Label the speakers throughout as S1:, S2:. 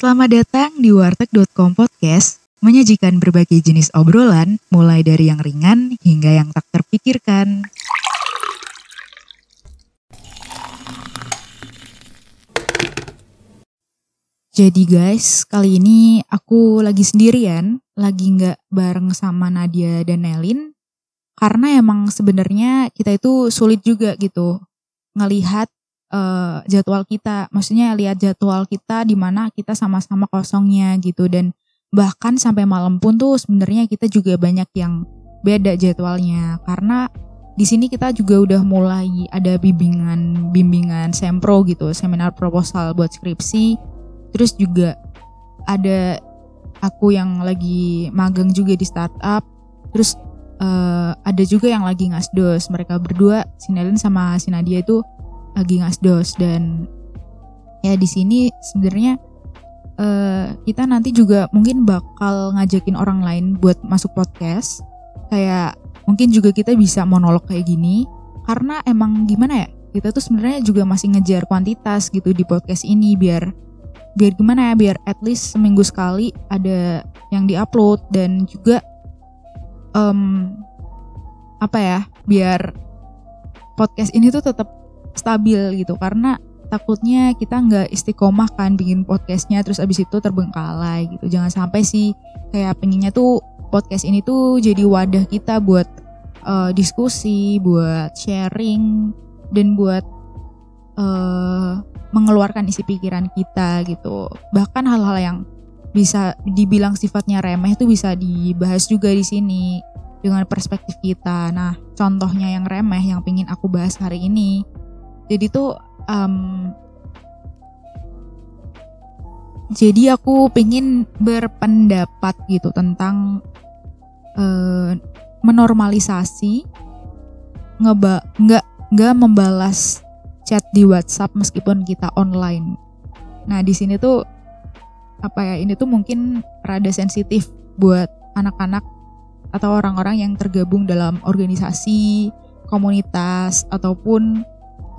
S1: Selamat datang di warteg.com podcast, menyajikan berbagai jenis obrolan, mulai dari yang ringan hingga yang tak terpikirkan. Jadi guys, kali ini aku lagi sendirian, lagi nggak bareng sama Nadia dan Nelin, karena emang sebenarnya kita itu sulit juga gitu ngelihat uh, jadwal kita, maksudnya lihat jadwal kita di mana kita sama-sama kosongnya gitu. Dan bahkan sampai malam pun tuh sebenarnya kita juga banyak yang beda jadwalnya. Karena di sini kita juga udah mulai ada bimbingan bimbingan sempro gitu seminar proposal buat skripsi. Terus juga ada aku yang lagi magang juga di startup. Terus uh, ada juga yang lagi ngasdos. Mereka berdua Sinelin sama Sinadia itu lagi ngasdos dan ya di sini sebenarnya uh, kita nanti juga mungkin bakal ngajakin orang lain buat masuk podcast. Kayak mungkin juga kita bisa monolog kayak gini. Karena emang gimana ya kita tuh sebenarnya juga masih ngejar kuantitas gitu di podcast ini biar biar gimana ya biar at least seminggu sekali ada yang diupload dan juga um, apa ya biar podcast ini tuh tetap stabil gitu. Karena takutnya kita nggak istiqomah kan bikin podcastnya terus abis itu terbengkalai gitu. Jangan sampai sih kayak pengennya tuh podcast ini tuh jadi wadah kita buat uh, diskusi buat sharing dan buat uh, mengeluarkan isi pikiran kita gitu. Bahkan hal-hal yang bisa dibilang sifatnya remeh itu bisa dibahas juga di sini dengan perspektif kita. Nah contohnya yang remeh yang pingin aku bahas hari ini jadi tuh um, jadi aku pengen berpendapat gitu tentang uh, menormalisasi ngeba nggak nggak membalas chat di WhatsApp meskipun kita online. Nah di sini tuh apa ya ini tuh mungkin rada sensitif buat anak-anak atau orang-orang yang tergabung dalam organisasi, komunitas ataupun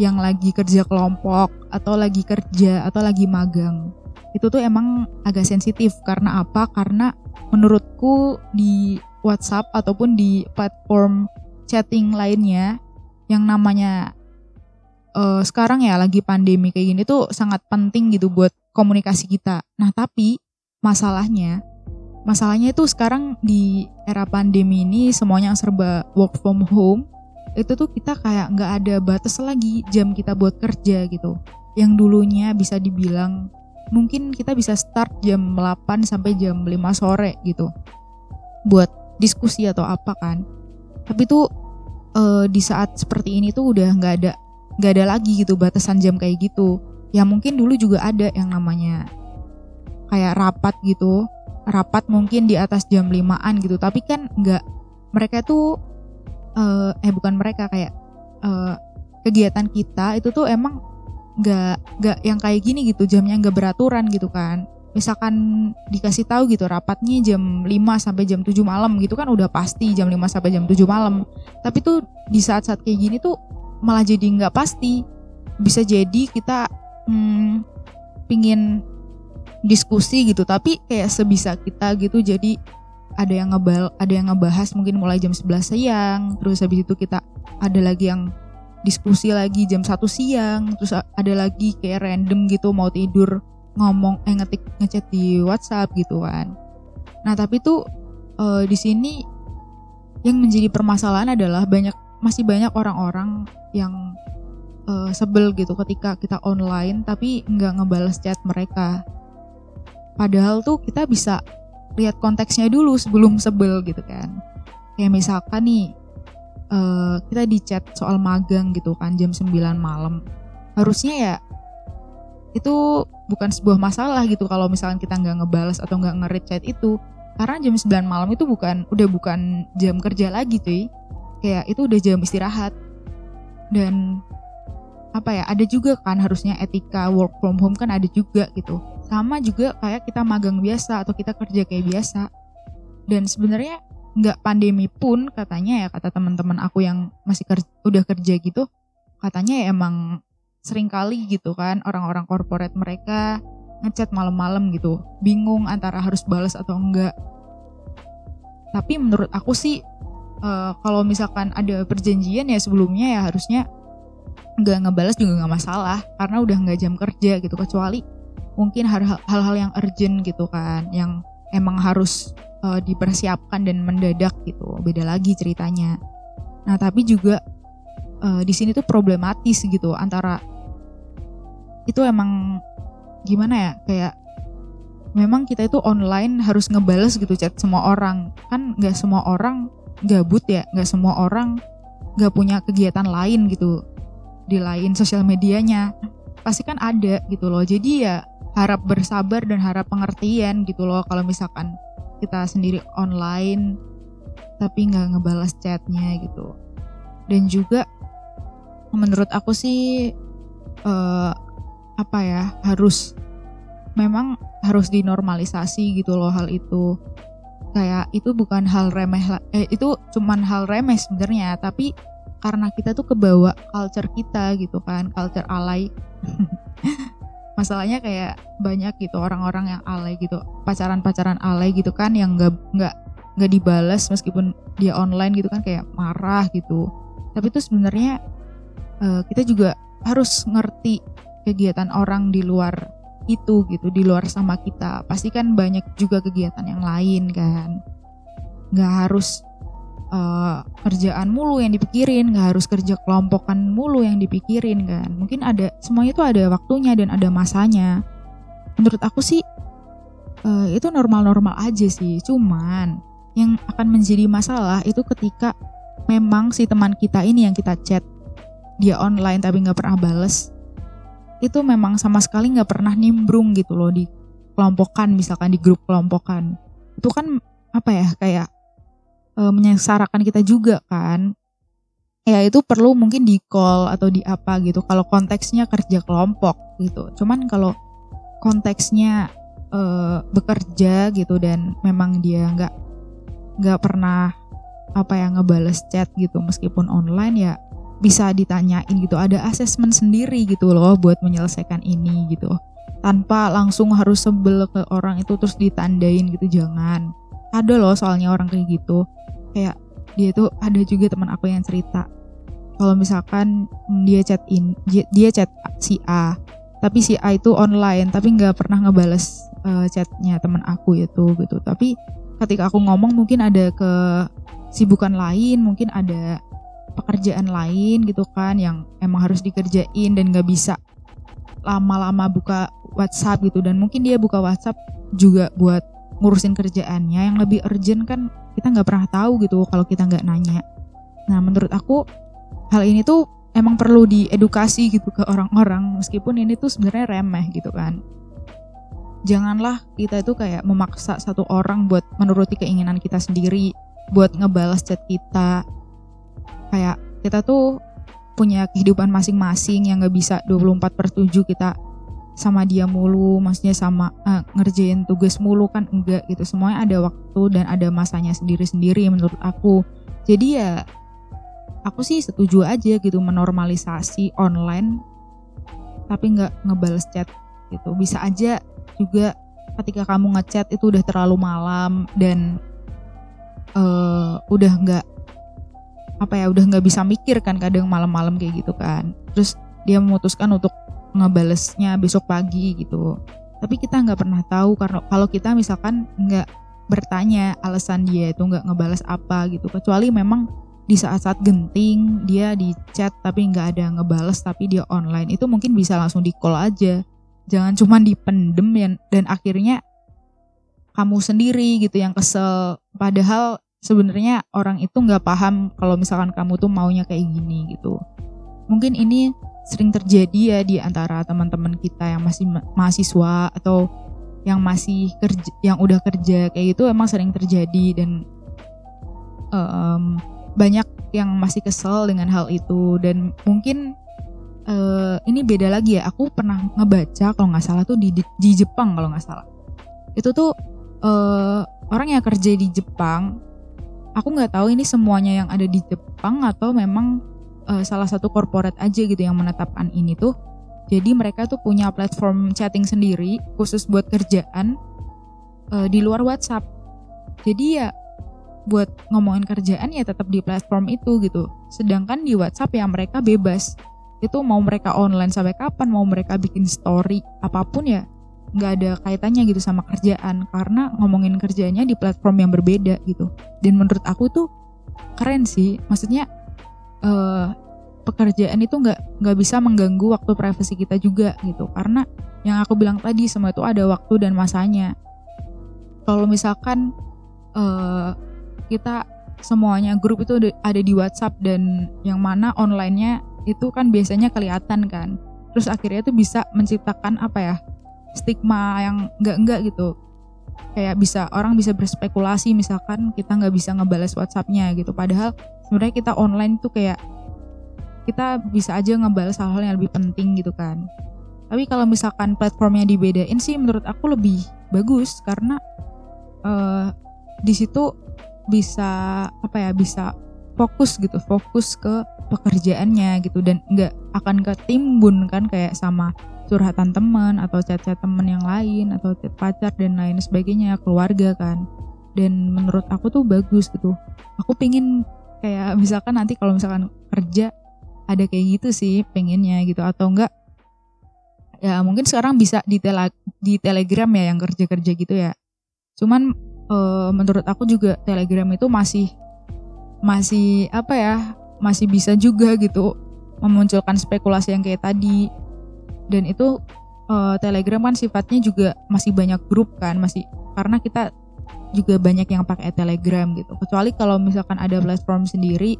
S1: yang lagi kerja kelompok atau lagi kerja atau lagi magang itu tuh emang agak sensitif karena apa karena menurutku di WhatsApp ataupun di platform chatting lainnya yang namanya uh, sekarang ya lagi pandemi kayak gini tuh sangat penting gitu buat komunikasi kita. Nah tapi masalahnya masalahnya itu sekarang di era pandemi ini semuanya serba work from home itu tuh kita kayak nggak ada batas lagi jam kita buat kerja gitu. Yang dulunya bisa dibilang mungkin kita bisa start jam 8 sampai jam 5 sore gitu. Buat diskusi atau apa kan. Tapi tuh e, di saat seperti ini tuh udah nggak ada nggak ada lagi gitu batasan jam kayak gitu. Ya mungkin dulu juga ada yang namanya kayak rapat gitu. Rapat mungkin di atas jam 5an gitu. Tapi kan nggak mereka tuh uh, eh bukan mereka kayak uh, kegiatan kita itu tuh emang nggak nggak yang kayak gini gitu jamnya nggak beraturan gitu kan. Misalkan dikasih tahu gitu rapatnya jam 5 sampai jam 7 malam gitu kan udah pasti jam 5 sampai jam 7 malam. Tapi tuh di saat-saat kayak gini tuh malah jadi nggak pasti. Bisa jadi kita hmm, pingin diskusi gitu tapi kayak sebisa kita gitu. Jadi ada yang ngebal ada yang ngebahas mungkin mulai jam 11 siang terus habis itu kita ada lagi yang diskusi lagi jam 1 siang terus ada lagi kayak random gitu mau tidur ngomong eh ngetik ngechat di WhatsApp gitu kan. Nah tapi tuh uh, di sini yang menjadi permasalahan adalah banyak masih banyak orang-orang yang uh, sebel gitu ketika kita online tapi nggak ngebales chat mereka. Padahal tuh kita bisa lihat konteksnya dulu sebelum sebel gitu kan. Kayak misalkan nih uh, kita di chat soal magang gitu kan jam 9 malam. Harusnya ya itu bukan sebuah masalah gitu kalau misalkan kita nggak ngebales atau nggak ngerit chat itu. Karena jam 9 malam itu bukan udah bukan jam kerja lagi tuh kayak itu udah jam istirahat. Dan apa ya ada juga kan harusnya etika work from home kan ada juga gitu sama juga kayak kita magang biasa atau kita kerja kayak biasa. Dan sebenarnya nggak pandemi pun katanya ya kata teman-teman aku yang masih kerja, udah kerja gitu katanya ya emang sering kali gitu kan orang-orang korporat mereka ngechat malam-malam gitu bingung antara harus balas atau enggak. Tapi menurut aku sih uh, kalau misalkan ada perjanjian ya sebelumnya ya harusnya nggak ngebalas juga nggak masalah karena udah nggak jam kerja gitu kecuali mungkin hal-hal yang urgent gitu kan yang emang harus uh, dipersiapkan dan mendadak gitu. Beda lagi ceritanya. Nah tapi juga uh, di sini tuh problematis gitu antara itu emang gimana ya kayak memang kita itu online harus ngebales gitu chat semua orang. Kan nggak semua orang gabut ya nggak semua orang nggak punya kegiatan lain gitu di lain sosial medianya. Pasti kan ada gitu loh. Jadi ya harap bersabar dan harap pengertian gitu loh. Kalau misalkan kita sendiri online tapi nggak ngebalas chatnya gitu. Dan juga menurut aku sih uh, apa ya harus memang harus dinormalisasi gitu loh hal itu. Kayak itu bukan hal remeh eh, itu cuman hal remeh sebenarnya tapi karena kita tuh kebawa culture kita gitu kan culture alay masalahnya kayak banyak gitu orang-orang yang alay gitu pacaran-pacaran alay gitu kan yang nggak nggak nggak dibalas meskipun dia online gitu kan kayak marah gitu. Tapi itu sebenarnya uh, kita juga harus ngerti kegiatan orang di luar itu gitu di luar sama kita. Pasti kan banyak juga kegiatan yang lain kan. Nggak harus uh, kerjaan mulu yang dipikirin nggak harus kerja kelompokan mulu yang dipikirin kan. Mungkin ada semuanya itu ada waktunya dan ada masanya. Menurut aku sih uh, itu normal-normal aja sih. Cuman yang akan menjadi masalah itu ketika memang si teman kita ini yang kita chat dia online tapi nggak pernah bales itu memang sama sekali nggak pernah nimbrung gitu loh di kelompokan misalkan di grup kelompokan. Itu kan apa ya kayak e, menyengsarakan kita juga kan. Ya itu perlu mungkin di call atau di apa gitu kalau konteksnya kerja kelompok gitu. Cuman kalau konteksnya e, bekerja gitu dan memang dia nggak nggak pernah apa ya ngebales chat gitu meskipun online ya bisa ditanyain gitu. Ada asesmen sendiri gitu loh buat menyelesaikan ini gitu. Tanpa langsung harus sebel ke orang itu terus ditandain gitu jangan. Ada loh soalnya orang kayak gitu kayak dia tuh ada juga teman aku yang cerita. Kalau misalkan dia chat in dia chat si A tapi si A itu online tapi nggak pernah ngebales uh, chatnya teman aku itu gitu. Tapi ketika aku ngomong mungkin ada ke sibukan lain mungkin ada pekerjaan lain gitu kan yang emang harus dikerjain dan gak bisa lama-lama buka WhatsApp gitu. Dan mungkin dia buka WhatsApp juga buat ngurusin kerjaannya. Yang lebih urgent kan kita nggak pernah tahu gitu kalau kita nggak nanya. Nah menurut aku hal ini tuh emang perlu diedukasi gitu ke orang-orang meskipun ini tuh sebenarnya remeh gitu kan. Janganlah kita itu kayak memaksa satu orang buat menuruti keinginan kita sendiri, buat ngebalas chat kita, kayak kita tuh punya kehidupan masing-masing yang gak bisa 24 per 7 kita sama dia mulu maksudnya sama uh, ngerjain tugas mulu kan enggak gitu. Semuanya ada waktu dan ada masanya sendiri-sendiri menurut aku. Jadi ya aku sih setuju aja gitu menormalisasi online tapi nggak ngebales chat gitu. Bisa aja juga ketika kamu ngechat itu udah terlalu malam dan uh, udah nggak apa ya udah nggak bisa mikir kan kadang malam-malam kayak gitu kan. Terus dia memutuskan untuk ngebalesnya besok pagi gitu. Tapi kita nggak pernah tahu karena kalau kita misalkan nggak bertanya alasan dia itu nggak ngebales apa gitu. Kecuali memang di saat-saat genting dia di chat tapi nggak ada ngebales tapi dia online itu mungkin bisa langsung di call aja. Jangan cuma dipendem dan, dan akhirnya kamu sendiri gitu yang kesel. Padahal sebenarnya orang itu nggak paham kalau misalkan kamu tuh maunya kayak gini gitu. Mungkin ini sering terjadi ya di antara teman-teman kita yang masih mahasiswa atau yang masih kerja yang udah kerja kayak gitu emang sering terjadi dan um, banyak yang masih kesel dengan hal itu. Dan mungkin uh, ini beda lagi ya aku pernah ngebaca kalau nggak salah tuh di di Jepang kalau nggak salah. Itu tuh uh, orang yang kerja di Jepang aku nggak tahu ini semuanya yang ada di Jepang atau memang uh, salah satu korporat aja gitu yang menetapkan ini tuh Jadi mereka tuh punya platform chatting sendiri khusus buat kerjaan uh, di luar WhatsApp. Jadi ya buat ngomongin kerjaan ya tetap di platform itu gitu. Sedangkan di WhatsApp ya mereka bebas. Itu mau mereka online sampai kapan, mau mereka bikin story apa pun ya nggak ada kaitannya gitu sama kerjaan karena ngomongin kerjanya di platform yang berbeda gitu. Dan menurut aku tuh keren sih. Maksudnya uh, pekerjaan itu nggak nggak bisa mengganggu waktu privasi kita juga gitu. Karena yang aku bilang tadi semua itu ada waktu dan masanya. Kalau misalkan uh, kita semuanya grup itu ada di WhatsApp dan yang mana onlinenya itu kan biasanya kelihatan kan. Terus akhirnya itu bisa menciptakan apa ya stigma yang enggak enggak gitu. Kayak bisa orang bisa berspekulasi misalkan kita nggak bisa ngebales WhatsAppnya gitu. Padahal sebenarnya kita online tuh kayak kita bisa aja ngebales hal-hal yang lebih penting gitu kan. Tapi kalau misalkan platformnya dibedain sih menurut aku lebih bagus karena uh, di situ bisa apa ya bisa fokus gitu fokus ke pekerjaannya gitu. Dan nggak akan ketimbun kan kayak sama curhatan teman atau chat-chat teman yang lain atau chat pacar dan lain sebagainya keluarga kan. Dan menurut aku tuh bagus gitu. Aku pingin kayak misalkan nanti kalau misalkan kerja ada kayak gitu sih pengennya gitu atau enggak ya mungkin sekarang bisa di tele di telegram ya yang kerja kerja gitu ya. Cuman e, menurut aku juga telegram itu masih masih apa ya masih bisa juga gitu memunculkan spekulasi yang kayak tadi. Dan itu e, telegram kan sifatnya juga masih banyak grup kan masih karena kita juga banyak yang pakai telegram gitu kecuali kalau misalkan ada platform sendiri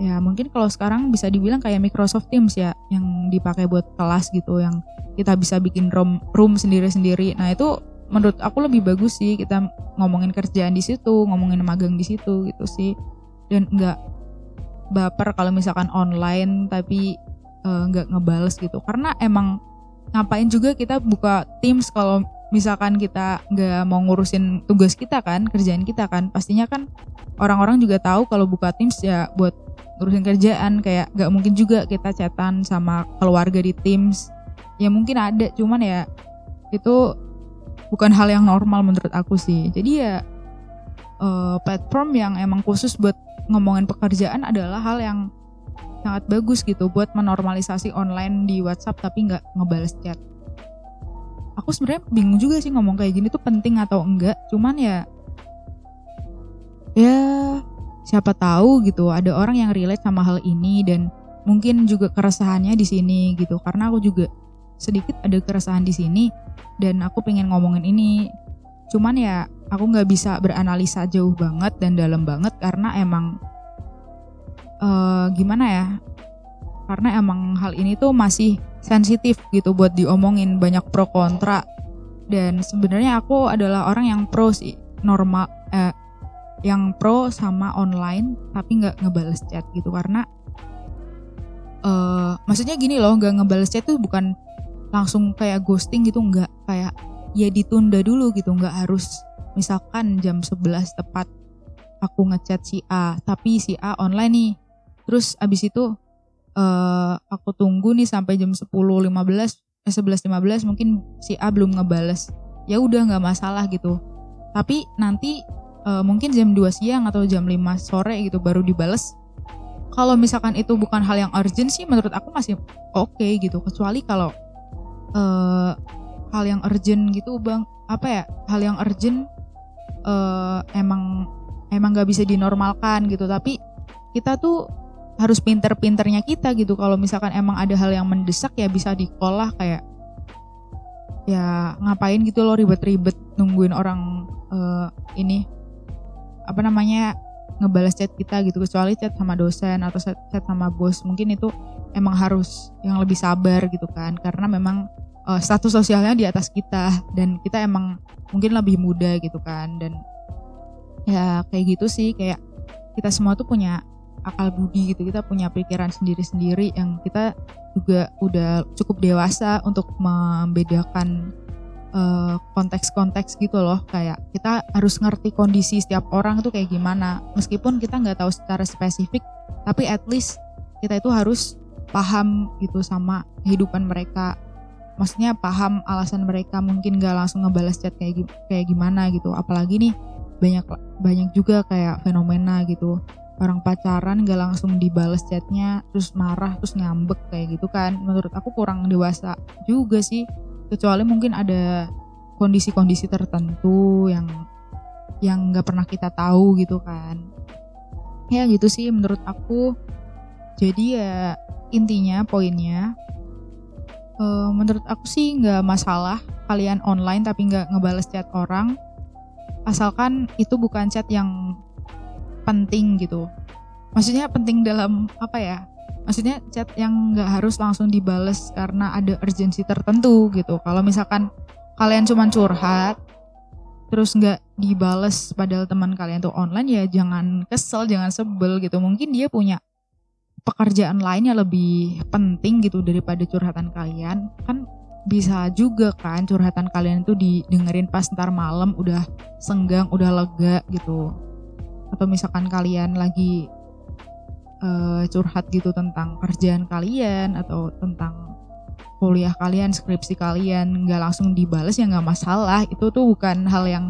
S1: ya mungkin kalau sekarang bisa dibilang kayak Microsoft Teams ya yang dipakai buat kelas gitu yang kita bisa bikin room room sendiri-sendiri. Nah, itu menurut aku lebih bagus sih kita ngomongin kerjaan di situ, ngomongin magang di situ gitu sih. Dan enggak baper kalau misalkan online tapi uh, nggak ngebales gitu. Karena emang ngapain juga kita buka Teams kalau misalkan kita nggak mau ngurusin tugas kita kan, kerjaan kita kan, pastinya kan orang-orang juga tahu kalau buka Teams ya buat urusan kerjaan. Kayak gak mungkin juga kita chatan sama keluarga di Teams. Ya mungkin ada cuman ya itu bukan hal yang normal menurut aku sih. Jadi ya uh, platform yang emang khusus buat ngomongin pekerjaan adalah hal yang sangat bagus gitu buat menormalisasi online di WhatsApp tapi nggak ngebales chat aku sebenarnya bingung juga sih ngomong kayak gini tuh penting atau enggak. Cuman ya ya siapa tahu gitu ada orang yang relate sama hal ini dan mungkin juga keresahannya di sini gitu. Karena aku juga sedikit ada keresahan di sini dan aku pengen ngomongin ini. Cuman ya aku nggak bisa beranalisa jauh banget dan dalam banget karena emang uh, gimana ya? Karena emang hal ini tuh masih sensitif gitu buat diomongin banyak pro kontra. Dan sebenarnya aku adalah orang yang pro sih normal eh, yang pro sama online tapi nggak ngebales chat gitu. Karena uh, maksudnya gini loh nggak ngebales chat tuh bukan langsung kayak ghosting gitu nggak. Kayak ya ditunda dulu gitu nggak harus misalkan jam 11 tepat aku ngechat si A tapi si A online nih. Terus abis itu uh, aku tunggu nih sampai jam 10.15 eh 11.15 mungkin si A belum ngebales. Ya udah nggak masalah gitu. Tapi nanti uh, mungkin jam 2 siang atau jam 5 sore gitu baru dibales. Kalau misalkan itu bukan hal yang urgent sih menurut aku masih oke okay gitu. Kecuali kalau uh, hal yang urgent gitu bang. Apa ya? Hal yang urgent uh, emang emang nggak bisa dinormalkan gitu. Tapi kita tuh harus pinter-pinternya kita gitu. Kalau misalkan emang ada hal yang mendesak ya bisa dikolah kayak ya ngapain gitu loh ribet-ribet nungguin orang uh, ini apa namanya ngebalas chat kita gitu. Kecuali chat sama dosen atau chat, sama bos. Mungkin itu emang harus yang lebih sabar gitu kan. Karena memang uh, status sosialnya di atas kita. Dan kita emang mungkin lebih muda gitu kan. Dan ya kayak gitu sih. Kayak kita semua tuh punya akal budi gitu. Kita punya pikiran sendiri-sendiri yang kita juga udah cukup dewasa untuk membedakan Eh, konteks-konteks gitu loh. Kayak kita harus ngerti kondisi setiap orang tuh kayak gimana. Meskipun kita nggak tahu secara spesifik tapi at least kita itu harus paham gitu sama kehidupan mereka. Maksudnya paham alasan mereka mungkin gak langsung ngebalas chat kayak kayak gimana gitu. Apalagi nih banyak banyak juga kayak fenomena gitu orang pacaran gak langsung dibales chatnya terus marah terus ngambek kayak gitu kan. Menurut aku kurang dewasa juga sih. Kecuali mungkin ada kondisi-kondisi tertentu yang yang nggak pernah kita tahu gitu kan. Ya gitu sih menurut aku. Jadi ya intinya poinnya uh, menurut aku sih nggak masalah kalian online tapi nggak ngebales chat orang. Asalkan itu bukan chat yang penting gitu. Maksudnya penting dalam apa ya? Maksudnya chat yang nggak harus langsung dibales karena ada urgensi tertentu gitu. Kalau misalkan kalian cuma curhat terus nggak dibales padahal teman kalian tuh online ya jangan kesel jangan sebel gitu. Mungkin dia punya pekerjaan lain yang lebih penting gitu daripada curhatan kalian. Kan bisa juga kan curhatan kalian itu didengerin pas ntar malam udah senggang udah lega gitu atau misalkan kalian lagi uh, curhat gitu tentang kerjaan kalian atau tentang kuliah kalian skripsi kalian nggak langsung dibales ya nggak masalah. Itu tuh bukan hal yang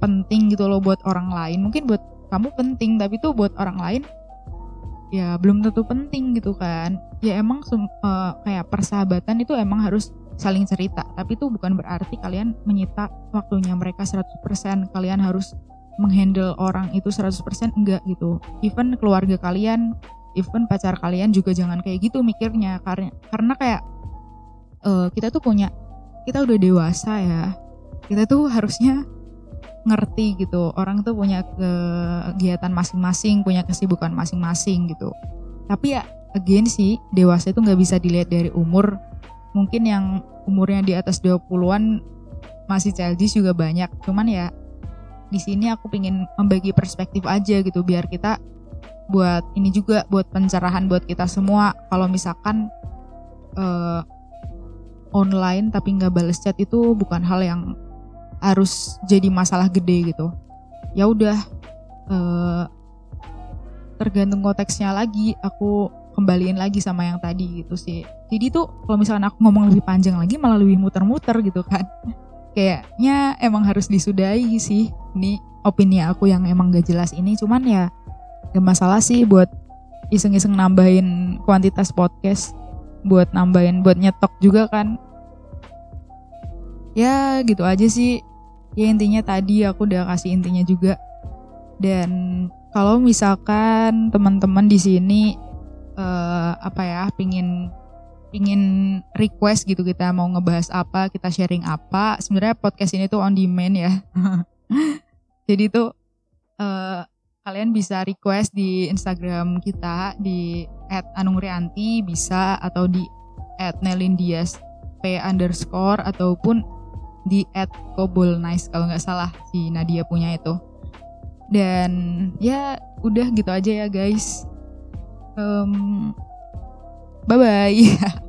S1: penting gitu loh buat orang lain. Mungkin buat kamu penting tapi tuh buat orang lain ya belum tentu penting gitu kan. Ya emang uh, kayak persahabatan itu emang harus saling cerita. Tapi itu bukan berarti kalian menyita waktunya mereka 100% kalian harus menghandle orang itu 100% enggak gitu. Even keluarga kalian even pacar kalian juga jangan kayak gitu mikirnya. Karena karena kayak uh, kita tuh punya kita udah dewasa ya. Kita tuh harusnya ngerti gitu. Orang tuh punya kegiatan masing-masing punya kesibukan masing-masing gitu. Tapi ya again sih dewasa itu nggak bisa dilihat dari umur. Mungkin yang umurnya di atas 20-an masih childish juga banyak. Cuman ya di sini aku pingin membagi perspektif aja gitu biar kita buat ini juga buat pencerahan buat kita semua. Kalau misalkan uh, online tapi nggak balas chat itu bukan hal yang harus jadi masalah gede gitu. Ya udah uh, tergantung konteksnya lagi aku kembaliin lagi sama yang tadi gitu sih. Jadi tuh kalau misalkan aku ngomong lebih panjang lagi malah lebih muter-muter gitu kan. Kayaknya emang harus disudahi sih ini opini aku yang emang gak jelas ini cuman ya gak masalah sih buat iseng-iseng nambahin kuantitas podcast buat nambahin buat nyetok juga kan. Ya gitu aja sih. Ya intinya tadi aku udah kasih intinya juga. Dan kalau misalkan teman-teman di sini uh, apa ya pingin pingin request gitu kita mau ngebahas apa kita sharing apa sebenarnya podcast ini tuh on demand ya jadi tuh uh, kalian bisa request di Instagram kita di @anungrianti bisa atau di @nelindias p underscore ataupun di @kobulnice kalau nggak salah si Nadia punya itu. Dan ya udah gitu aja ya guys. Um, bye bye.